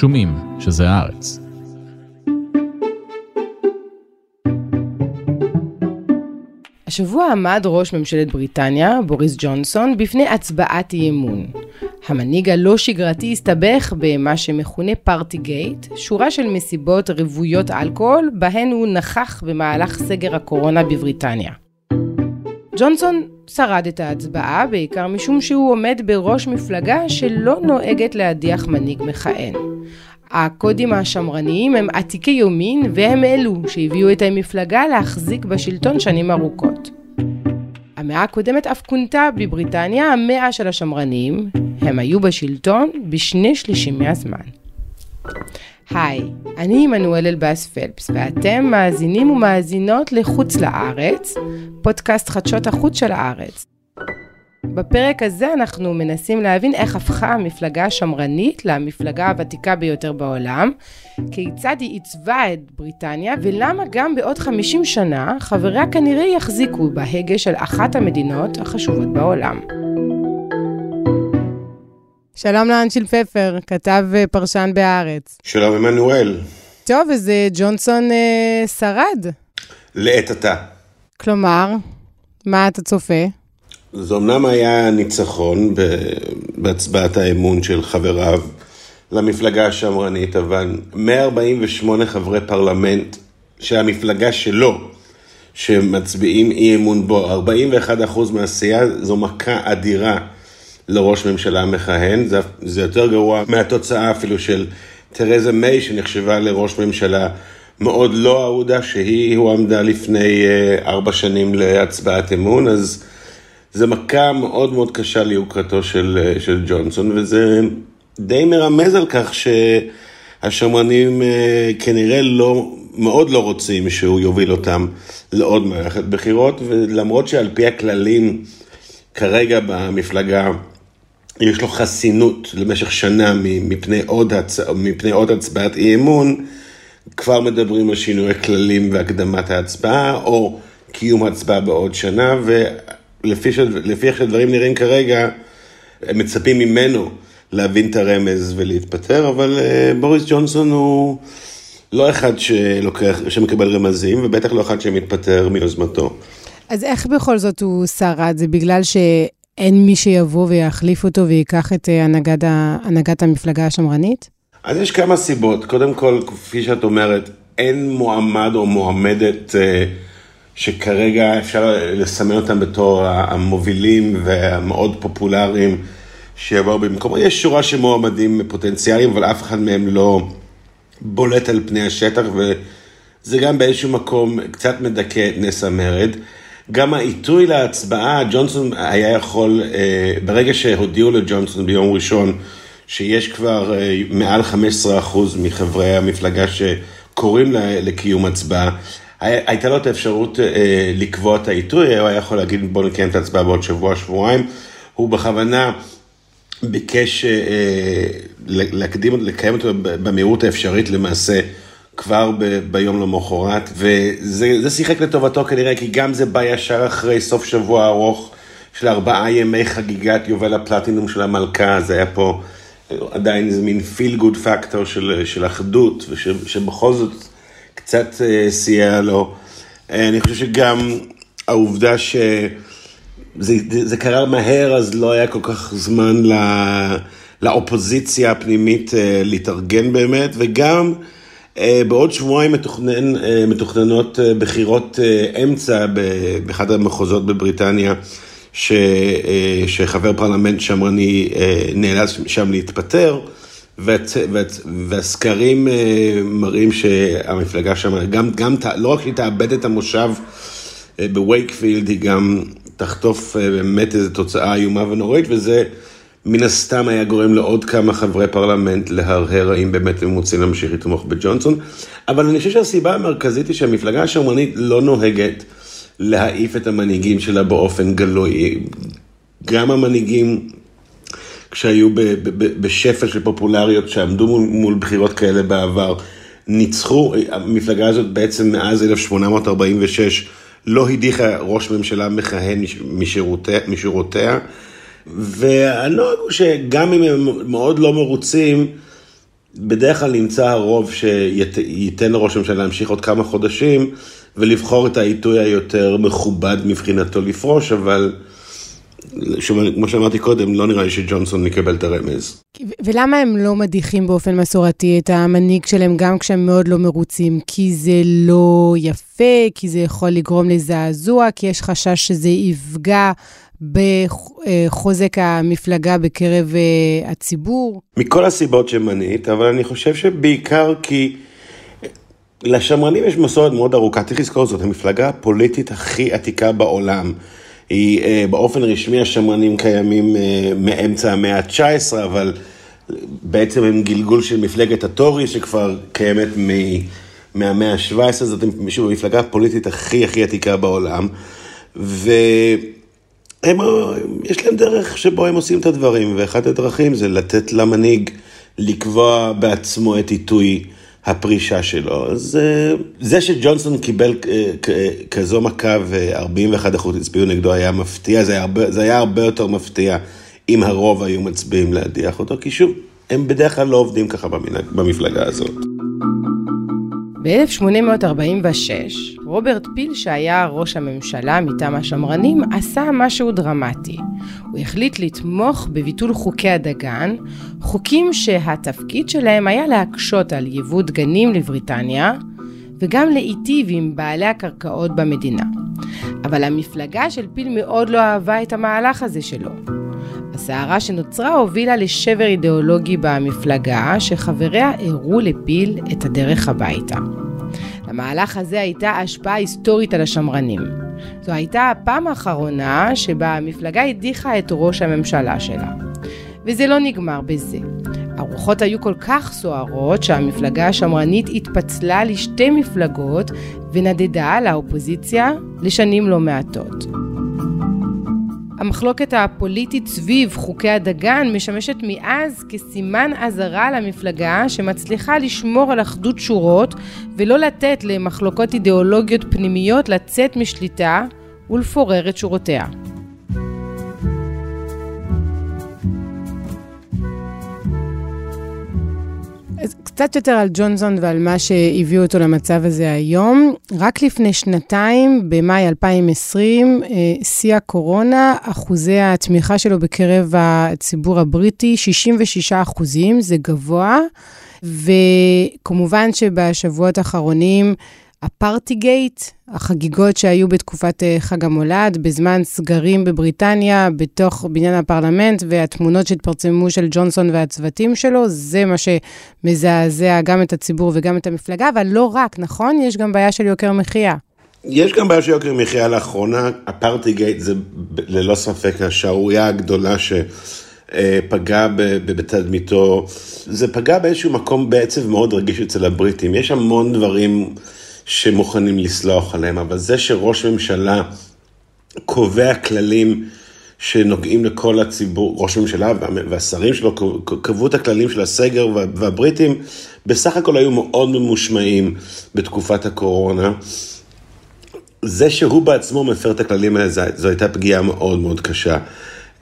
שומעים שזה הארץ. השבוע עמד ראש ממשלת בריטניה, בוריס ג'ונסון, בפני הצבעת אי אמון. המנהיג הלא שגרתי הסתבך במה שמכונה פארטי גייט, שורה של מסיבות רוויות אלכוהול, בהן הוא נכח במהלך סגר הקורונה בבריטניה. ג'ונסון שרד את ההצבעה בעיקר משום שהוא עומד בראש מפלגה שלא נוהגת להדיח מנהיג מכהן. הקודים השמרניים הם עתיקי יומין והם אלו שהביאו את המפלגה להחזיק בשלטון שנים ארוכות. המאה הקודמת אף כונתה בבריטניה המאה של השמרנים, הם היו בשלטון בשני שלישים מהזמן. היי, אני עמנואל אלבאס פלפס, ואתם מאזינים ומאזינות לחוץ לארץ, פודקאסט חדשות החוץ של הארץ. בפרק הזה אנחנו מנסים להבין איך הפכה המפלגה השמרנית למפלגה הוותיקה ביותר בעולם, כיצד היא עיצבה את בריטניה, ולמה גם בעוד 50 שנה חבריה כנראה יחזיקו בהגה של אחת המדינות החשובות בעולם. שלום לאנשיל פפר, כתב פרשן בהארץ. שלום עמנואל. טוב, אז ג'ונסון אה, שרד. לעת עתה. כלומר, מה אתה צופה? זה אמנם היה ניצחון בהצבעת האמון של חבריו למפלגה השמרנית, אבל 148 חברי פרלמנט שהמפלגה שלו, שמצביעים אי אמון בו, 41% מהסיעה, זו מכה אדירה לראש ממשלה מכהן. זה, זה יותר גרוע מהתוצאה אפילו של תרזה מיי, שנחשבה לראש ממשלה מאוד לא אהודה, שהיא הועמדה לפני ארבע שנים להצבעת אמון, אז... זה מכה מאוד מאוד קשה ליוקרתו של, של ג'ונסון, וזה די מרמז על כך שהשמרנים אה, כנראה לא, מאוד לא רוצים שהוא יוביל אותם לעוד מערכת בחירות, ולמרות שעל פי הכללים כרגע במפלגה יש לו חסינות למשך שנה מפני עוד, הצ... מפני עוד הצבעת אי אמון, כבר מדברים על שינוי כללים והקדמת ההצבעה, או קיום הצבעה בעוד שנה, ו... לפי, ש... איך שהדברים נראים כרגע, הם מצפים ממנו להבין את הרמז ולהתפטר, אבל uh, בוריס ג'ונסון הוא לא אחד שלוקח, שמקבל רמזים, ובטח לא אחד שמתפטר מיוזמתו. אז איך בכל זאת הוא שרד? זה בגלל שאין מי שיבוא ויחליף אותו ויקח את אה, הנהגת, הנהגת המפלגה השמרנית? אז יש כמה סיבות. קודם כל, כפי שאת אומרת, אין מועמד או מועמדת... Uh, שכרגע אפשר לסמן אותם בתור המובילים והמאוד פופולריים שיבואו במקומו. יש שורה של מועמדים פוטנציאליים, אבל אף אחד מהם לא בולט על פני השטח, וזה גם באיזשהו מקום קצת מדכא את נס המרד. גם העיתוי להצבעה, ג'ונסון היה יכול, אה, ברגע שהודיעו לג'ונסון ביום ראשון, שיש כבר אה, מעל 15% מחברי המפלגה שקוראים לקיום הצבעה, הייתה לו את האפשרות אה, לקבוע את העיתוי, הוא היה יכול להגיד בוא נקיים את ההצבעה בעוד שבוע, שבועיים. הוא בכוונה ביקש להקדים, לקיים אותו במהירות האפשרית למעשה. כבר ב, ביום למחרת, וזה שיחק לטובתו כנראה, כי גם זה בא ישר אחרי סוף שבוע ארוך של ארבעה ימי חגיגת יובל הפלטינום של המלכה, זה היה פה עדיין איזה מין פיל גוד פקטור של, של אחדות, ושבכל זאת קצת אה, סייע לו. אה, אני חושב שגם העובדה שזה קרה מהר, אז לא היה כל כך זמן לא, לאופוזיציה הפנימית אה, להתארגן באמת, וגם בעוד שבועיים מתוכנן, מתוכננות בחירות אמצע באחד המחוזות בבריטניה. ש, שחבר פרלמנט שמרני נאלץ שם להתפטר. והסקרים אה, מראים שהמפלגה שם, גם, גם, לא רק שהיא תאבד את המושב אה, בווייקפילד, היא גם תחטוף אה, באמת איזו תוצאה איומה ונוראית, וזה מן הסתם היה גורם לעוד כמה חברי פרלמנט להרהר האם באמת הם רוצים להמשיך לתמוך בג'ונסון. אבל אני חושב שהסיבה המרכזית היא שהמפלגה השמרנית לא נוהגת להעיף את המנהיגים שלה באופן גלוי. גם המנהיגים כשהיו בשפל של פופולריות, שעמדו מול, מול בחירות כאלה בעבר, ניצחו, המפלגה הזאת בעצם מאז 1846 לא הדיחה ראש ממשלה מכהן משורותיה, משורותיה והנוהג הוא שגם אם הם מאוד לא מרוצים, בדרך כלל נמצא הרוב שייתן לראש הממשלה להמשיך עוד כמה חודשים ולבחור את העיתוי היותר מכובד מבחינתו לפרוש, אבל כמו שאמרתי קודם, לא נראה לי שג'ונסון יקבל את הרמז. ולמה הם לא מדיחים באופן מסורתי את המנהיג שלהם גם כשהם מאוד לא מרוצים? כי זה לא יפה, כי זה יכול לגרום לזעזוע, כי יש חשש שזה יפגע בחוזק המפלגה בקרב אה, הציבור? מכל הסיבות שמנית, אבל אני חושב שבעיקר כי לשמרנים יש מסורת מאוד ארוכה, צריך לזכור זאת, המפלגה הפוליטית הכי עתיקה בעולם. היא אה, באופן רשמי השמרנים קיימים אה, מאמצע המאה ה-19, אבל בעצם הם גלגול של מפלגת הטורי שכבר קיימת מהמאה ה-17, זאת שוב המפלגה הפוליטית הכי הכי עתיקה בעולם. ו... הם, יש להם דרך שבו הם עושים את הדברים, ואחת הדרכים זה לתת למנהיג לקבוע בעצמו את עיתוי הפרישה שלו. אז זה שג'ונסון קיבל אה, כזו מכה ו-41% הצביעו נגדו היה מפתיע, זה היה, הרבה, זה היה הרבה יותר מפתיע אם הרוב היו מצביעים להדיח אותו, כי שוב, הם בדרך כלל לא עובדים ככה במפלגה הזאת. ב-1846, רוברט פיל, שהיה ראש הממשלה מטעם השמרנים, עשה משהו דרמטי. הוא החליט לתמוך בביטול חוקי הדגן, חוקים שהתפקיד שלהם היה להקשות על יבוא דגנים לבריטניה, וגם להיטיב עם בעלי הקרקעות במדינה. אבל המפלגה של פיל מאוד לא אהבה את המהלך הזה שלו. הסערה שנוצרה הובילה לשבר אידיאולוגי במפלגה, שחבריה הראו לפיל את הדרך הביתה. למהלך הזה הייתה השפעה היסטורית על השמרנים. זו הייתה הפעם האחרונה שבה המפלגה הדיחה את ראש הממשלה שלה. וזה לא נגמר בזה. הרוחות היו כל כך סוערות שהמפלגה השמרנית התפצלה לשתי מפלגות ונדדה לאופוזיציה לשנים לא מעטות. המחלוקת הפוליטית סביב חוקי הדגן משמשת מאז כסימן אזהרה למפלגה שמצליחה לשמור על אחדות שורות ולא לתת למחלוקות אידיאולוגיות פנימיות לצאת משליטה ולפורר את שורותיה. קצת יותר על ג'ונסון ועל מה שהביאו אותו למצב הזה היום. רק לפני שנתיים, במאי 2020, אה, שיא הקורונה, אחוזי התמיכה שלו בקרב הציבור הבריטי, 66 אחוזים, זה גבוה. וכמובן שבשבועות האחרונים, הפארטיגייט, החגיגות שהיו בתקופת אה, חג המולד, בזמן סגרים בבריטניה, בתוך בניין הפרלמנט, והתמונות שהתפרצמו של ג'ונסון והצוותים שלו, זה מה שמזעזע גם את הציבור וגם את המפלגה, אבל לא רק, נכון? יש גם בעיה של יוקר מחיה. יש גם בעיה של יוקר מחיה לאחרונה, הפארטיגייט זה ללא ספק השערורייה הגדולה ש... פגע בתדמיתו, זה פגע באיזשהו מקום בעצב מאוד רגיש אצל הבריטים. יש המון דברים שמוכנים לסלוח עליהם, אבל זה שראש ממשלה קובע כללים שנוגעים לכל הציבור, ראש הממשלה והשרים שלו קבעו את הכללים של הסגר והבריטים בסך הכל היו מאוד ממושמעים בתקופת הקורונה. זה שהוא בעצמו מפר את הכללים האלה, זו הייתה פגיעה מאוד מאוד קשה.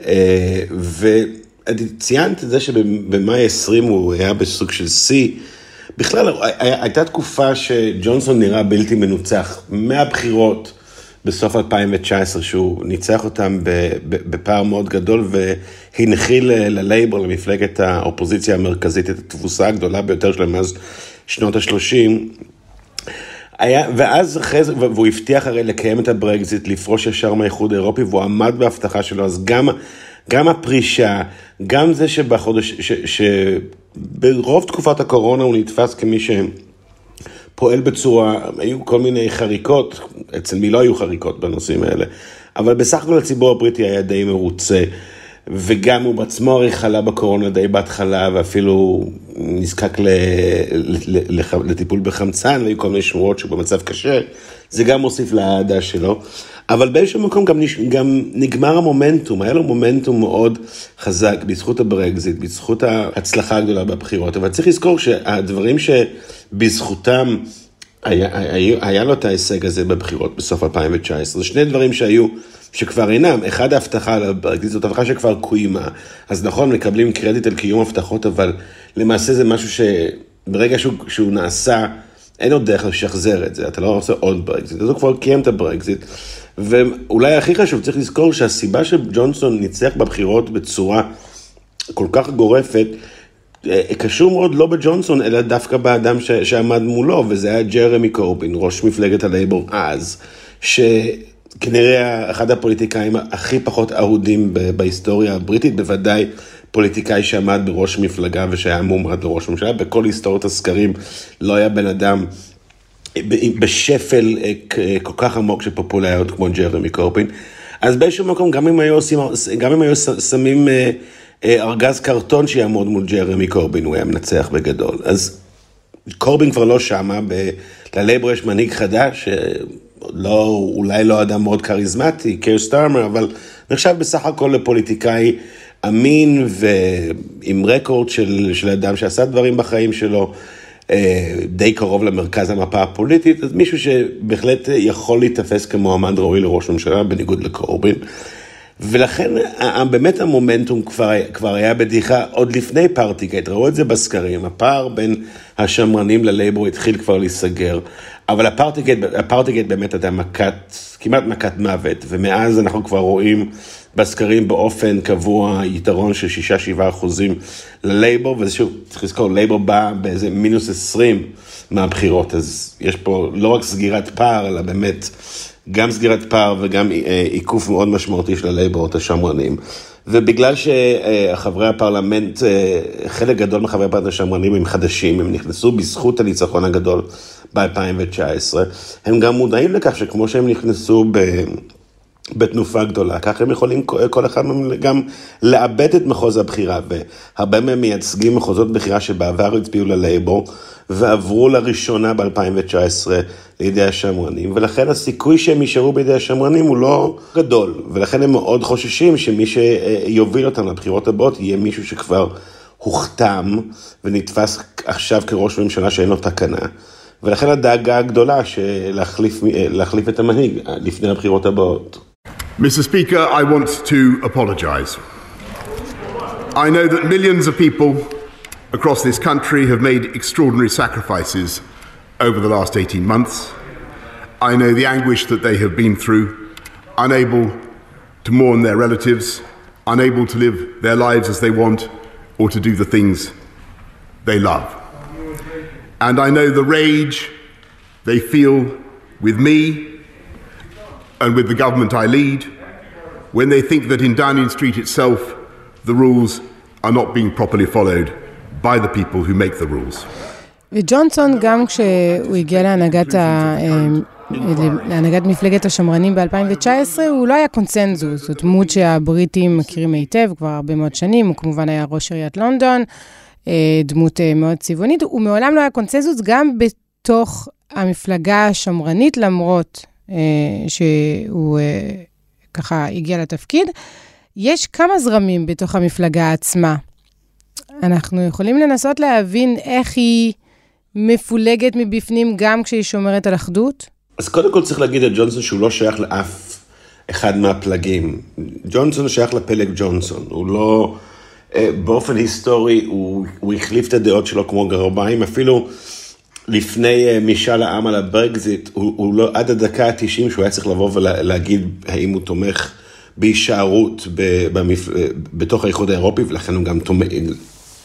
אה, וציינת את זה שבמאי 20 הוא היה בסוג של שיא. בכלל, הייתה תקופה שג'ונסון נראה בלתי מנוצח. מהבחירות בסוף 2019, שהוא ניצח אותם בפער מאוד גדול והנחיל ללייבור, למפלגת האופוזיציה המרכזית, את התבוסה הגדולה ביותר שלהם מאז שנות ה-30. היה, ואז אחרי זה, והוא הבטיח הרי לקיים את הברקזיט, לפרוש ישר מהאיחוד האירופי, והוא עמד בהבטחה שלו, אז גם, גם הפרישה, גם זה שבחודש, ש, שברוב תקופת הקורונה הוא נתפס כמי שפועל בצורה, היו כל מיני חריקות, אצל מי לא היו חריקות בנושאים האלה, אבל בסך הכל הציבור הבריטי היה די מרוצה. וגם הוא בעצמו הרי חלה בקורונה די בהתחלה, ואפילו נזקק ל, לטיפול בחמצן, והיו כל מיני שמועות שהוא במצב קשה, זה גם מוסיף לאהדה שלו. אבל באיזשהו מקום גם, גם נגמר המומנטום, היה לו מומנטום מאוד חזק בזכות הברקזיט, בזכות ההצלחה הגדולה בבחירות, אבל צריך לזכור שהדברים שבזכותם היה, היה, היה לו את ההישג הזה בבחירות בסוף 2019, זה שני דברים שהיו שכבר אינם. אחד ההבטחה על הברקזיט זאת הבטחה שכבר קוימה. אז נכון, מקבלים קרדיט על קיום הבטחות, אבל למעשה זה משהו שברגע שהוא, שהוא נעשה, אין עוד דרך לשחזר את זה, אתה לא עושה עוד ברקזיט, אז הוא כבר קיים את הברקזיט. ואולי הכי חשוב, צריך לזכור שהסיבה שג'ונסון ניצח בבחירות בצורה כל כך גורפת, אה, קשור מאוד לא בג'ונסון, אלא דווקא באדם ש, שעמד מולו, וזה היה ג'רמי קורבין, ראש מפלגת הלייבור אז, שכנראה אחד הפוליטיקאים הכי פחות אהודים בהיסטוריה הבריטית, בוודאי פוליטיקאי שעמד בראש מפלגה ושהיה מועמד לראש ממשלה, בכל היסטוריות הסקרים לא היה בן אדם בשפל אה, כל כך עמוק של פופולריות כמו ג'רמי קורבין. אז באיזשהו מקום, גם אם היו, עושים, גם אם היו שמים אה, אה, ארגז קרטון שיעמוד מול ג'רמי קורבין, הוא היה מנצח בגדול. אז קורבין כבר לא שמה, ללייבור יש מנהיג חדש, לא, אולי לא אדם מאוד כריזמטי, קיר סטארמר, אבל נחשב בסך הכל לפוליטיקאי אמין ועם רקורד של, של אדם שעשה דברים בחיים שלו. אה, די קרוב למרכז המפה הפוליטית, אז מישהו שבהחלט יכול להיתפס כמועמד ראוי לראש ממשלה, בניגוד לקורבין. ולכן באמת המומנטום כבר, כבר היה בדיחה עוד לפני פארטיגייט, ראו את זה בסקרים, הפער בין השמרנים ללייבור התחיל כבר להיסגר, אבל הפארטיגייט, הפארטיגייט באמת הייתה מכת, כמעט מכת מוות, ומאז אנחנו כבר רואים בסקרים באופן קבוע יתרון של 6-7 אחוזים ללייבור, ושוב, צריך לזכור, לייבור בא באיזה מינוס 20 מהבחירות, אז יש פה לא רק סגירת פער, אלא באמת גם סגירת פער וגם אה, עיקוף מאוד משמעותי של הלייבור, את השמרנים. ובגלל שחברי הפרלמנט, אה, חלק גדול מחברי הפרלמנט השמרנים הם חדשים, הם נכנסו בזכות הניצחון הגדול ב-2019, הם גם מודעים לכך שכמו שהם נכנסו ב... בתנופה גדולה, ככה הם יכולים כל אחד מהם גם לאבד את מחוז הבחירה, והרבה מהם מייצגים מחוזות בחירה שבעבר הצביעו ללייבור, ועברו לראשונה ב-2019 לידי השמרנים, ולכן הסיכוי שהם יישארו בידי השמרנים הוא לא גדול, ולכן הם מאוד חוששים שמי שיוביל אותם לבחירות הבאות יהיה מישהו שכבר הוכתם ונתפס עכשיו כראש ממשלה שאין לו תקנה. ולכן הדאגה הגדולה של להחליף את המנהיג לפני הבחירות הבאות. Mr. Speaker, I want to apologise. I know that millions of people across this country have made extraordinary sacrifices over the last 18 months. I know the anguish that they have been through, unable to mourn their relatives, unable to live their lives as they want, or to do the things they love. And I know the rage they feel with me and with the government I lead when they think that in Downing Street itself the rules are not being properly followed by the people who make the rules. וג'ונסון, גם כשהוא הגיע להנהגת, ה... להנהגת מפלגת השמרנים ב-2019, הוא לא היה קונצנזוס, זאת דמות שהבריטים מכירים היטב כבר הרבה מאוד שנים, הוא כמובן היה ראש עיריית לונדון, דמות מאוד צבעונית, הוא מעולם לא היה קונצנזוס גם בתוך המפלגה השמרנית, למרות אה, שהוא אה, ככה הגיע לתפקיד. יש כמה זרמים בתוך המפלגה עצמה. אנחנו יכולים לנסות להבין איך היא מפולגת מבפנים גם כשהיא שומרת על אחדות? אז קודם כל צריך להגיד על ג'ונסון שהוא לא שייך לאף אחד מהפלגים. ג'ונסון שייך לפלג ג'ונסון, הוא לא... אה, באופן היסטורי הוא, הוא החליף את הדעות שלו כמו גרביים, אפילו לפני אה, משאל העם על הברקזיט, הוא, הוא לא, עד הדקה ה-90 שהוא היה צריך לבוא ולהגיד האם הוא תומך בהישארות במפ... אה, בתוך האיחוד האירופי, ולכן הוא גם תומך,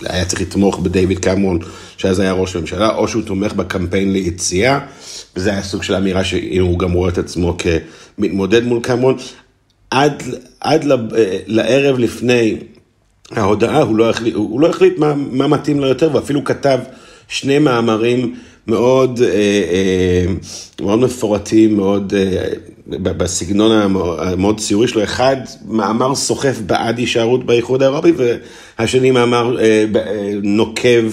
היה צריך לתמוך בדייוויד קמרון, שאז היה ראש הממשלה, או שהוא תומך בקמפיין ליציאה, וזה היה סוג של אמירה שהוא גם רואה את עצמו כמתמודד מול קמרון. עד, עד אה, לערב לפני ההודעה, הוא לא החליט, הוא לא החליט מה, מה מתאים לו יותר, ואפילו כתב שני מאמרים מאוד, אה, אה, מאוד מפורטים, מאוד אה, בסגנון המאוד ציורי שלו. אחד, מאמר סוחף בעד הישארות באיחוד האירופי, והשני מאמר נוקב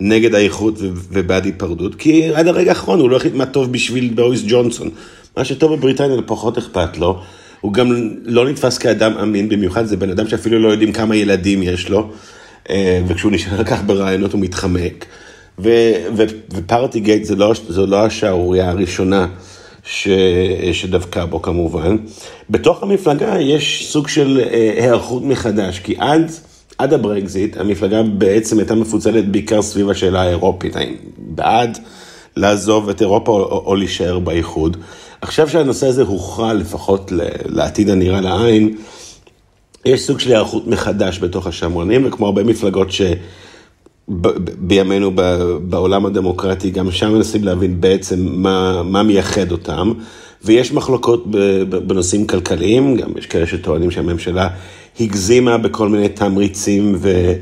נגד האיחוד ובעד היפרדות, כי עד הרגע האחרון הוא לא החליט מה טוב בשביל בוריס ג'ונסון. מה שטוב בבריטניה פחות אכפת לו. הוא גם לא נתפס כאדם אמין במיוחד, זה בן אדם שאפילו לא יודעים כמה ילדים יש לו, וכשהוא נשאר כך ברעיונות הוא מתחמק. ופארטי גייט זו לא, זו לא השערורייה הראשונה ש, שדבקה בו כמובן. בתוך המפלגה יש סוג של היערכות מחדש, כי עד, עד הברקזיט המפלגה בעצם הייתה מפוצלת בעיקר סביב השאלה האירופית, האם בעד לעזוב את אירופה או, או להישאר באיחוד. עכשיו שהנושא הזה הוכרע לפחות לעתיד הנראה לעין, יש סוג של היערכות מחדש בתוך השמרנים, וכמו הרבה מפלגות ש... בימינו בעולם הדמוקרטי, גם שם מנסים להבין בעצם מה, מה מייחד אותם, ויש מחלוקות בנושאים כלכליים, גם יש כאלה שטוענים שהממשלה הגזימה בכל מיני תמריצים ו,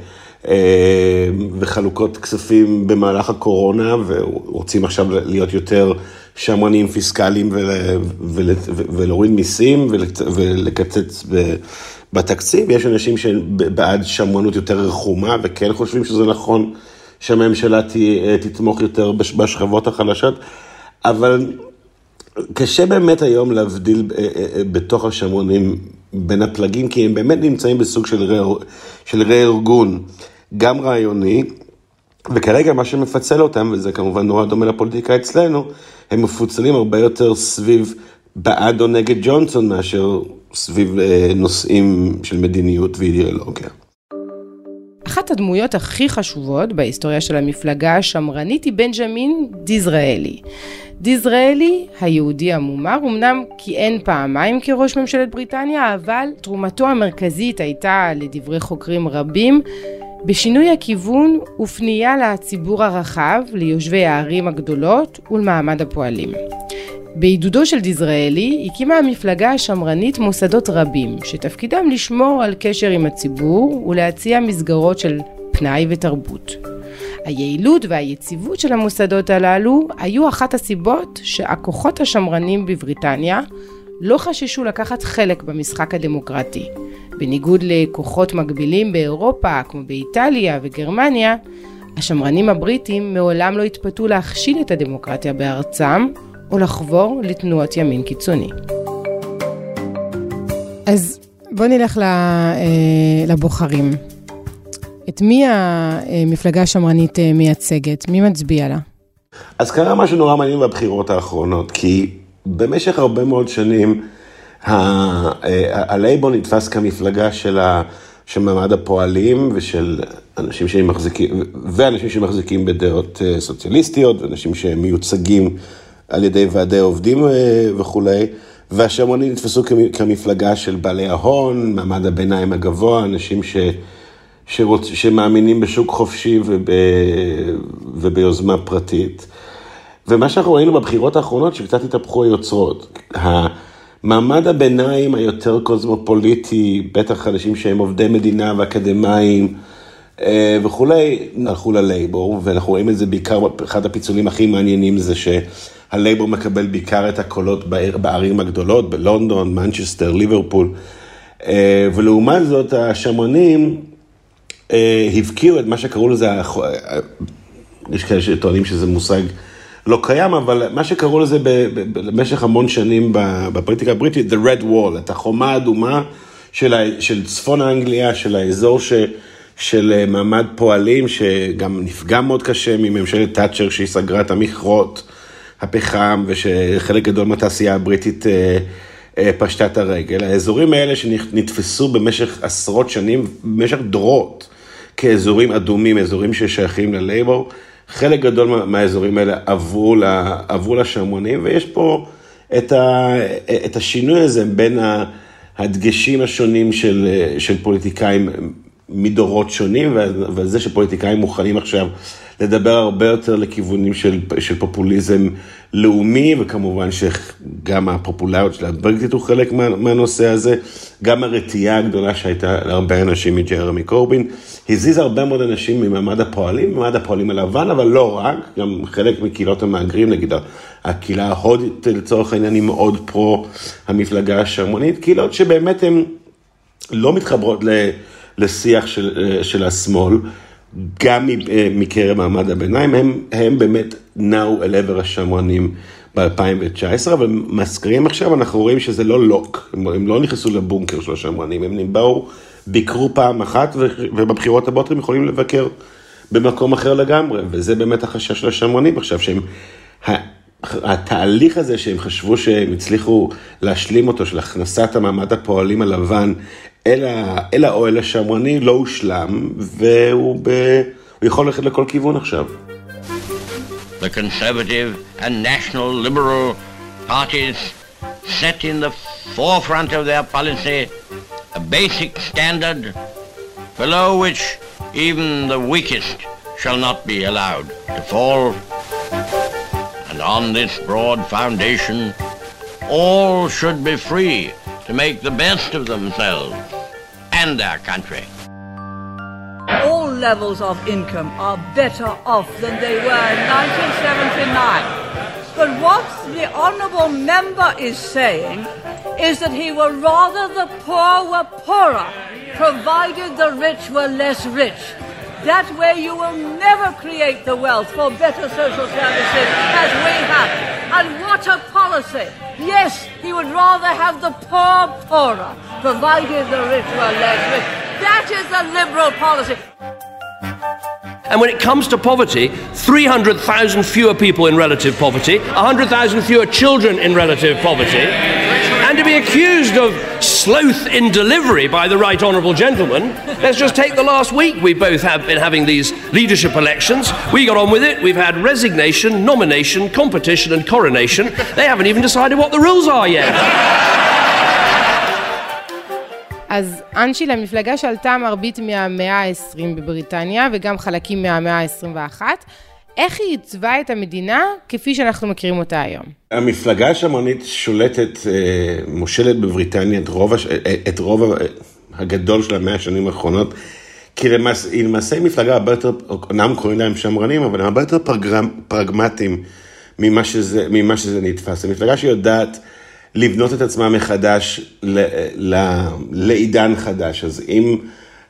אה, וחלוקות כספים במהלך הקורונה, ורוצים עכשיו להיות יותר שמרנים פיסקליים ולהוריד מיסים ולקצץ בתקציב, יש אנשים שבעד שמרנות יותר רחומה וכן חושבים שזה נכון שהממשלה תתמוך יותר בשכבות החלשות, אבל קשה באמת היום להבדיל אה, אה, אה, בתוך השמרונים בין הפלגים, כי הם באמת נמצאים בסוג של רה-ארגון, גם רעיוני, וכרגע מה שמפצל אותם, וזה כמובן נורא דומה לפוליטיקה אצלנו, הם מפוצלים הרבה יותר סביב בעד או נגד ג'ונסון מאשר סביב אה, נושאים של מדיניות ואידיאולוגיה. אחת הדמויות הכי חשובות בהיסטוריה של המפלגה השמרנית היא בנג'מין דיזראלי. דיזראלי, היהודי המומר, אמנם כיהן פעמיים כראש ממשלת בריטניה, אבל תרומתו המרכזית הייתה, לדברי חוקרים רבים, בשינוי הכיוון ופנייה לציבור הרחב, ליושבי הערים הגדולות ולמעמד הפועלים. בעידודו של דיזראלי הקימה המפלגה השמרנית מוסדות רבים, שתפקידם לשמור על קשר עם הציבור ולהציע מסגרות של פנאי ותרבות. היעילות והיציבות של המוסדות הללו היו אחת הסיבות שהכוחות השמרנים בבריטניה לא חששו לקחת חלק במשחק הדמוקרטי. בניגוד לכוחות מקבילים באירופה, כמו באיטליה וגרמניה, השמרנים הבריטים מעולם לא התפתו להכשיל את הדמוקרטיה בארצם, או לחבור לתנועות ימין קיצוני. אז בואו נלך אה, לבוחרים. את מי המפלגה השמרנית אה, מייצגת? מי מצביע לה? אז קרה משהו נורא מעניין בבחירות האחרונות, כי במשך הרבה מאוד שנים הלייבור נתפס כמפלגה של, מעמד הפועלים ושל אנשים שמחזיקים, ואנשים שמחזיקים בדעות סוציאליסטיות, ואנשים שמיוצגים על ידי ועדי עובדים אה, וכולי, והשמרנים נתפסו כמפלגה של בעלי ההון, מעמד הביניים הגבוה, אנשים ש... שרוצ... שמאמינים בשוק חופשי וב... וביוזמה פרטית. ומה שאנחנו ראינו בבחירות האחרונות, שקצת התהפכו היוצרות. מעמד הביניים היותר קוסמופוליטי, בטח אנשים שהם עובדי מדינה ואקדמאים אה, וכולי, הלכו ללייבור, ואנחנו רואים את זה בעיקר, אחד הפיצולים הכי מעניינים זה ש... הלייבור מקבל בעיקר את הקולות בעיר, בערים הגדולות, בלונדון, מנצ'סטר, ליברפול, אה, ולעומת זאת השמרנים אה, הבקיעו את מה שקראו לזה, יש כאלה שטוענים שזה מושג לא קיים, אבל מה שקראו לזה במשך המון שנים בפוליטיקה הבריטית, The Red Wall, את החומה האדומה של, של צפון האנגליה, של האזור ש... של מעמד פועלים, שגם נפגע מאוד קשה מממשלת תאצ'ר שהיא סגרה את המכרות. הפחם ושחלק גדול מהתעשייה הבריטית אה, אה, פשטה את הרגל. האזורים האלה שנתפסו במשך עשרות שנים, במשך דורות, כאזורים אדומים, אזורים ששייכים ללייבור, חלק גדול מהאזורים האלה עברו, לה, עברו לשמרונים, ויש פה את, ה, את השינוי הזה בין הדגשים השונים של, של פוליטיקאים מדורות שונים, ועל זה שפוליטיקאים מוכנים עכשיו לדבר הרבה יותר לכיוונים של, של פופוליזם לאומי, וכמובן שגם הפופולריות של הברקזיט הוא חלק מה, מהנושא הזה, גם הרתיעה הגדולה שהייתה להרבה אנשים מג'רמי קורבין, הזיז הרבה מאוד אנשים ממעמד הפועלים, ממעמד הפועלים הלבן, אבל לא רק, גם חלק מקהילות המהגרים, נגיד הקהילה ההודית לצורך העניין היא מאוד פרו המפלגה השרמונית, קהילות שבאמת הן לא מתחברות ל... לשיח של, של השמאל, גם מקרב מעמד הביניים, הם, הם באמת נעו אל עבר השמרנים ב-2019, אבל מזכירים עכשיו, אנחנו רואים שזה לא לוק, הם, הם לא נכנסו לבונקר של השמרנים, הם באו, ביקרו פעם אחת, ובבחירות הבאות הם יכולים לבקר במקום אחר לגמרי, וזה באמת החשש של השמרנים עכשיו, שהם... התהליך הזה שהם חשבו שהם הצליחו להשלים אותו, של הכנסת המעמד הפועלים הלבן אל, ה, אל האוהל השמרני, לא הושלם, והוא ב, יכול ללכת לכל כיוון עכשיו. The conservative and national liberal parties set in the forefront of their policy a basic standard below which even the weakest shall not be allowed to fall. And on this broad foundation, all should be free to make the best of themselves and their country. All levels of income are better off than they were in 1979. But what the honourable member is saying is that he would rather the poor were poorer, provided the rich were less rich. That way you will never create the wealth for better social services as we have. And what a policy! Yes, he would rather have the poor poorer, provided the rich were less rich. That is a liberal policy. And when it comes to poverty, 300,000 fewer people in relative poverty, 100,000 fewer children in relative poverty, to be accused of sloth in delivery by the right honourable gentleman, let's just take the last week we both have been having these leadership elections. We got on with it. We've had resignation, nomination, competition, and coronation. They haven't even decided what the rules are yet. אז אנשי למפלגה שלטה מרבית מהמאה ה-20 בבריטניה וגם חלקים מהמאה ה-21. איך היא עיצבה את המדינה כפי שאנחנו מכירים אותה היום? המפלגה השמרנית שולטת, אה, מושלת בבריטניה את רוב, את רוב הגדול של המאה השנים האחרונות, כי למעשה, היא למעשה מפלגה הרבה יותר, אומנם קוראים להם שמרנים, אבל הם הרבה יותר פרגמ, פרגמטיים ממה שזה, ממה שזה נתפס. זו מפלגה שיודעת לבנות את עצמה מחדש ל, ל, לעידן חדש. אז אם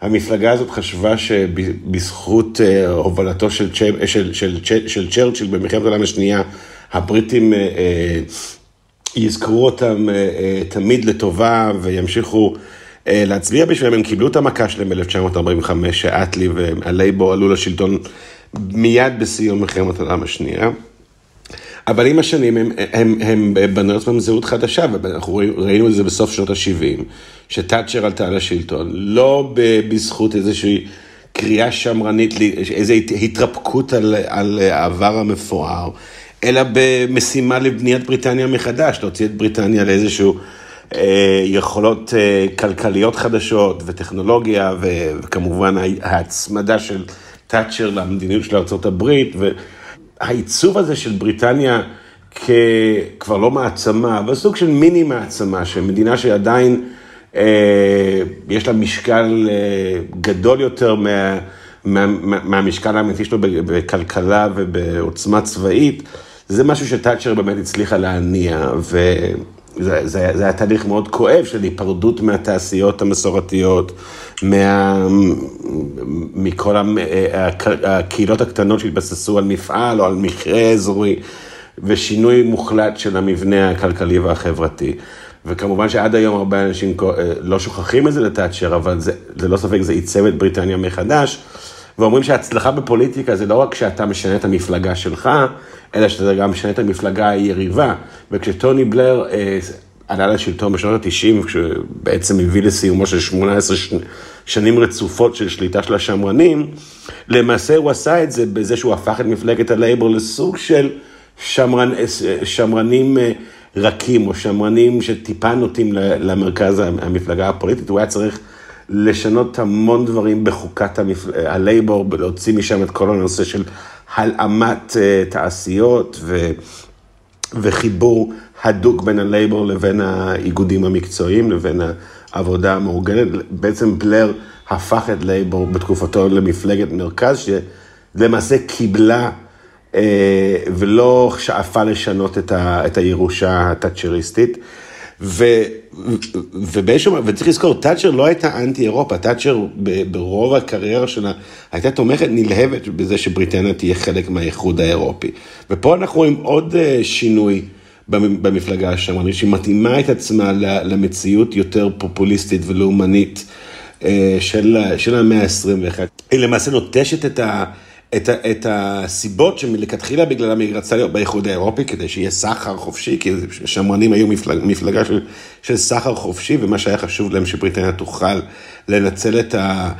המפלגה הזאת חשבה שבזכות אה, הובלתו של, של, של, של, של צ'רצ'יל במלחמת העולם השנייה, הבריטים אה, אה, יזכרו אותם תמיד לטובה וימשיכו להצביע בשבילם, הם קיבלו את המכה שלהם ב-1945, שאטלי והלייבור עלו לשלטון מיד בסיום מלחמת העולם השנייה. אבל עם השנים הם, הם, הם בנו עצמם זהות חדשה, ואנחנו ראינו את זה בסוף שנות ה-70, שתאצ'ר עלתה לשלטון, לא בזכות איזושהי קריאה שמרנית, איזו התרפקות על, על העבר המפואר, אלא במשימה לבניית בריטניה מחדש, להוציא את בריטניה לאיזשהו... אה, יכולות אה, כלכליות חדשות וטכנולוגיה, וכמובן ההצמדה של תאצ'ר למדיניות של ארה"ב, העיצוב הזה של בריטניה ככבר לא מעצמה, אבל סוג של מיני מעצמה, שמדינה שעדיין אה, יש לה משקל אה, גדול יותר מה, מה, מהמשקל האמיתי שלו בכלכלה ובעוצמה צבאית, זה משהו שתאצ'ר באמת הצליחה להניע, וזה זה, זה היה תהליך מאוד כואב של היפרדות מהתעשיות המסורתיות. מה, מכל הקהילות הקטנות שהתבססו על מפעל או על מכרה אזורי, ושינוי מוחלט של המבנה הכלכלי והחברתי. וכמובן שעד היום הרבה אנשים לא שוכחים את זה לתאצ'ר, אבל זה, זה לא ספק, זה עיצב את בריטניה מחדש. ואומרים שהצלחה בפוליטיקה זה לא רק שאתה משנה את המפלגה שלך, אלא שאתה גם משנה את המפלגה היריבה. וכשטוני בלר אה, עלה לשלטון בשנות ה-90, כשבעצם הביא לסיומו של 18 שנים רצופות של שליטה של השמרנים, למעשה הוא עשה את זה בזה שהוא הפך את מפלגת הלייבור לסוג של שמרן, שמרנים אה, רכים, או שמרנים שטיפה נוטים למרכז המפלגה הפוליטית, הוא היה צריך לשנות המון דברים בחוקת המפל... הלייבור, להוציא משם את כל הנושא של הלאמת אה, תעשיות ו... וחיבור הדוק בין הלייבור לבין האיגודים המקצועיים, לבין העבודה המאורגנת. בעצם בלר הפך את לייבור בתקופתו למפלגת מרכז, שלמעשה קיבלה אה, ולא שאפה לשנות את, הירושה התאצ'ריסטית. ו, ובאיזשהו, וצריך לזכור, תאצ'ר לא הייתה אנטי אירופה, תאצ'ר ברוב הקריירה שלה הייתה תומכת נלהבת בזה שבריטניה תהיה חלק מהאיחוד האירופי. ופה אנחנו רואים עוד אה, שינוי במפלגה השמרנית, שהיא מתאימה את עצמה למציאות יותר פופוליסטית ולאומנית אה, של, של המאה ה-21. היא למעשה נוטשת את, ה, את, את הסיבות שמלכתחילה בגללם היא רצתה להיות באיחוד האירופי, כדי שיהיה סחר חופשי, כי שמרנים היו מפלג, מפלגה של, של סחר חופשי, ומה שהיה חשוב להם שבריטניה תוכל לנצל את, ה,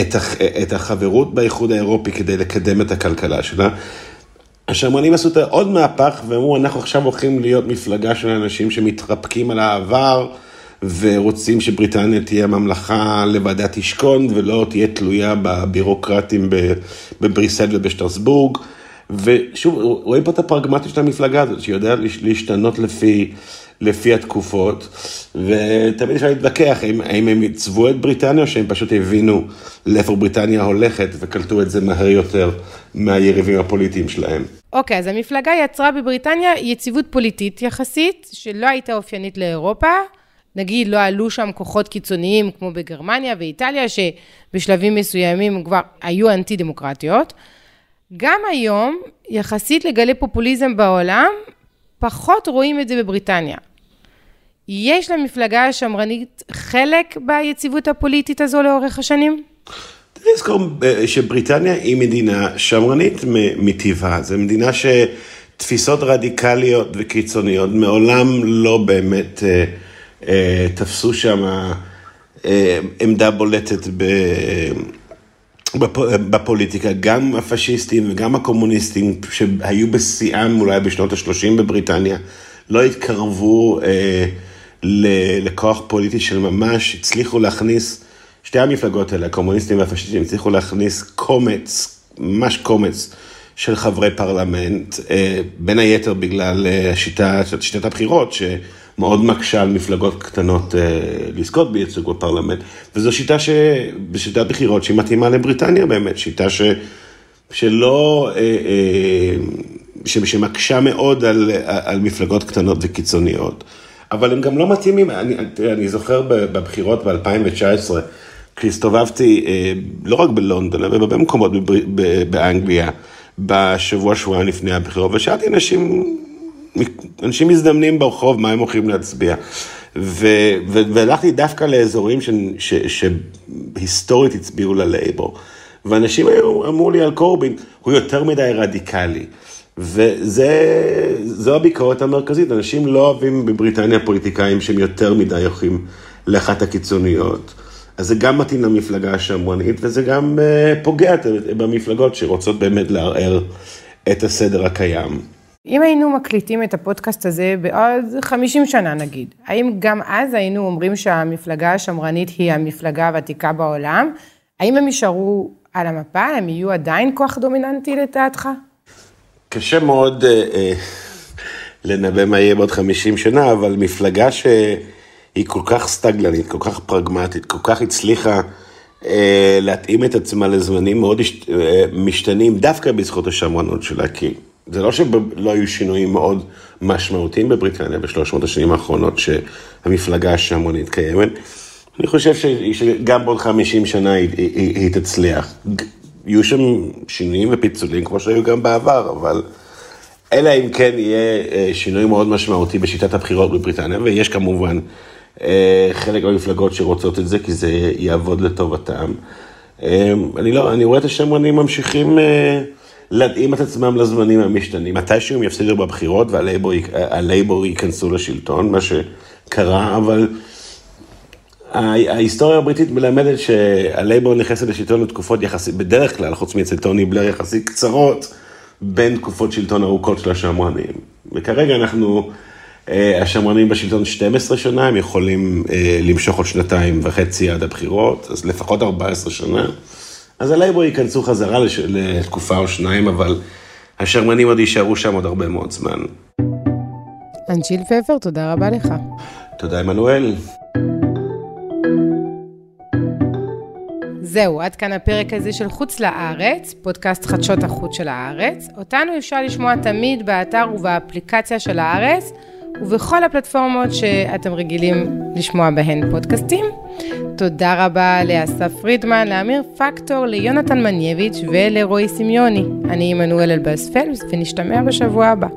את, ה, את החברות באיחוד האירופי כדי לקדם את הכלכלה שלה. השמרנים עשו עוד מהפך ואמרו, אנחנו עכשיו הולכים להיות מפלגה של אנשים שמתרפקים על העבר. ורוצים שבריטניה תהיה ממלכה לבדה תשכון ולא תהיה תלויה בבירוקרטים בבריסל ובשטרסבורג. ושוב, רואים פה את הפרגמטיות של המפלגה הזאת, שהיא יודעת להשתנות לפי, לפי התקופות, ותמיד אפשר להתווכח האם, האם הם עיצבו את בריטניה, או שהם פשוט הבינו לאיפה בריטניה הולכת, וקלטו את זה מהר יותר מהיריבים הפוליטיים שלהם. אוקיי, okay, אז המפלגה יצרה בבריטניה יציבות פוליטית יחסית, שלא הייתה אופיינית לאירופה. נגיד לא עלו שם כוחות קיצוניים כמו בגרמניה ואיטליה, שבשלבים מסוימים כבר היו אנטי דמוקרטיות. גם היום, יחסית לגלי פופוליזם בעולם, פחות רואים את זה בבריטניה. יש למפלגה השמרנית חלק ביציבות הפוליטית הזו לאורך השנים? צריך לזכור אה, שבריטניה היא מדינה שמרנית מטבעה, זו מדינה שתפיסות רדיקליות וקיצוניות מעולם לא באמת... אה, תפסו שם אה, עמדה בולטת בפוליטיקה, גם הפשיסטים וגם הקומוניסטים שהיו בשיאם אולי בשנות ה-30 בבריטניה, לא התקרבו אה, לכוח פוליטי של ממש, הצליחו להכניס, שתי המפלגות האלה, הקומוניסטים והפשיסטים, הצליחו להכניס קומץ, ממש קומץ. של חברי פרלמנט, בין היתר בגלל השיטה, שיטת הבחירות, מאוד מקשה על מפלגות קטנות אה, לזכות בייצוג בפרלמנט, וזו שיטה ש... בשיטת בחירות שהיא מתאימה לבריטניה באמת, שיטה ש... שלא, אה, אה, ש... שמקשה מאוד על, על מפלגות קטנות וקיצוניות. אבל הם גם לא מתאימים, אני, אני זוכר בבחירות ב-2019, כשהסתובבתי לא רק בלונדון, אלא בהרבה מקומות באנגליה, בשבוע, שבועיים לפני הבחירות, ושאלתי אנשים אנשים מזדמנים ברחוב, מה הם הולכים להצביע. והלכתי דווקא לאזורים שהיסטורית הצביעו ללייבור. ואנשים היו, אמרו לי על קורבין, הוא יותר מדי רדיקלי. וזו הביקורת המרכזית, אנשים לא אוהבים בבריטניה פוליטיקאים שהם יותר מדי הולכים לאחת הקיצוניות. אז זה גם מתאים למפלגה השמרנית, וזה גם אה, פוגע במפלגות שרוצות באמת לערער את הסדר הקיים. אם היינו מקליטים את הפודקאסט הזה בעוד 50 שנה נגיד, האם גם אז היינו אומרים שהמפלגה השמרנית היא המפלגה הוותיקה בעולם? האם הם יישארו על המפה? הם יהיו עדיין כוח דומיננטי לדעתך? קשה מאוד אה, אה, לנבא מה יהיה בעוד 50 שנה, אבל מפלגה שהיא כל כך סטגלנית, כל כך פרגמטית, כל כך הצליחה אה, להתאים את עצמה לזמנים מאוד אה, משתנים, דווקא בזכות השמרנות שלה, כי... זה לא שלא היו שינויים מאוד משמעותיים בבריטניה בשלוש מאות השנים האחרונות שהמפלגה השמרנית קיימת. אני חושב שגם בעוד 50 שנה היא, היא, היא תצליח. יהיו שם שינויים ופיצולים כמו שהיו גם בעבר, אבל אלא אם כן יהיה אה, שינוי מאוד משמעותי בשיטת הבחירות בבריטניה, ויש כמובן אה, חלק מהמפלגות שרוצות את זה, כי זה יעבוד לטובתם. אה, אני לא, אני רואה את השמרנים ממשיכים... להתאים את עצמם לזמנים המשתנים. מתישהו הם יפסידו בבחירות והלייבור ייכנסו לשלטון, מה שקרה, אבל ההיסטוריה הבריטית מלמדת שהלייבור נכנסת לשלטון לתקופות יחסית, בדרך כלל, חוץ מאצל טוני בלר, יחסית קצרות, בין תקופות שלטון ארוכות של השמרנים. וכרגע אנחנו, אה, השמרנים בשלטון 12 שנה, הם יכולים אה, למשוך עוד שנתיים וחצי עד הבחירות, אז לפחות 14 שנה. אז הלייבור ייכנסו חזרה לש... לתקופה או שניים, אבל השרמנים עוד יישארו שם עוד הרבה מאוד זמן. אנשיל פפר, תודה רבה לך. תודה, עמנואל. זהו, עד כאן הפרק הזה של חוץ לארץ, פודקאסט חדשות החוץ של הארץ. אותנו אפשר לשמוע תמיד באתר ובאפליקציה של הארץ. ובכל הפלטפורמות שאתם רגילים לשמוע בהן פודקאסטים. תודה רבה לאסף פרידמן, לאמיר פקטור, ליונתן מנייביץ' ולרועי סמיוני. אני עמנואל אלבאס פלפס ונשתמע בשבוע הבא.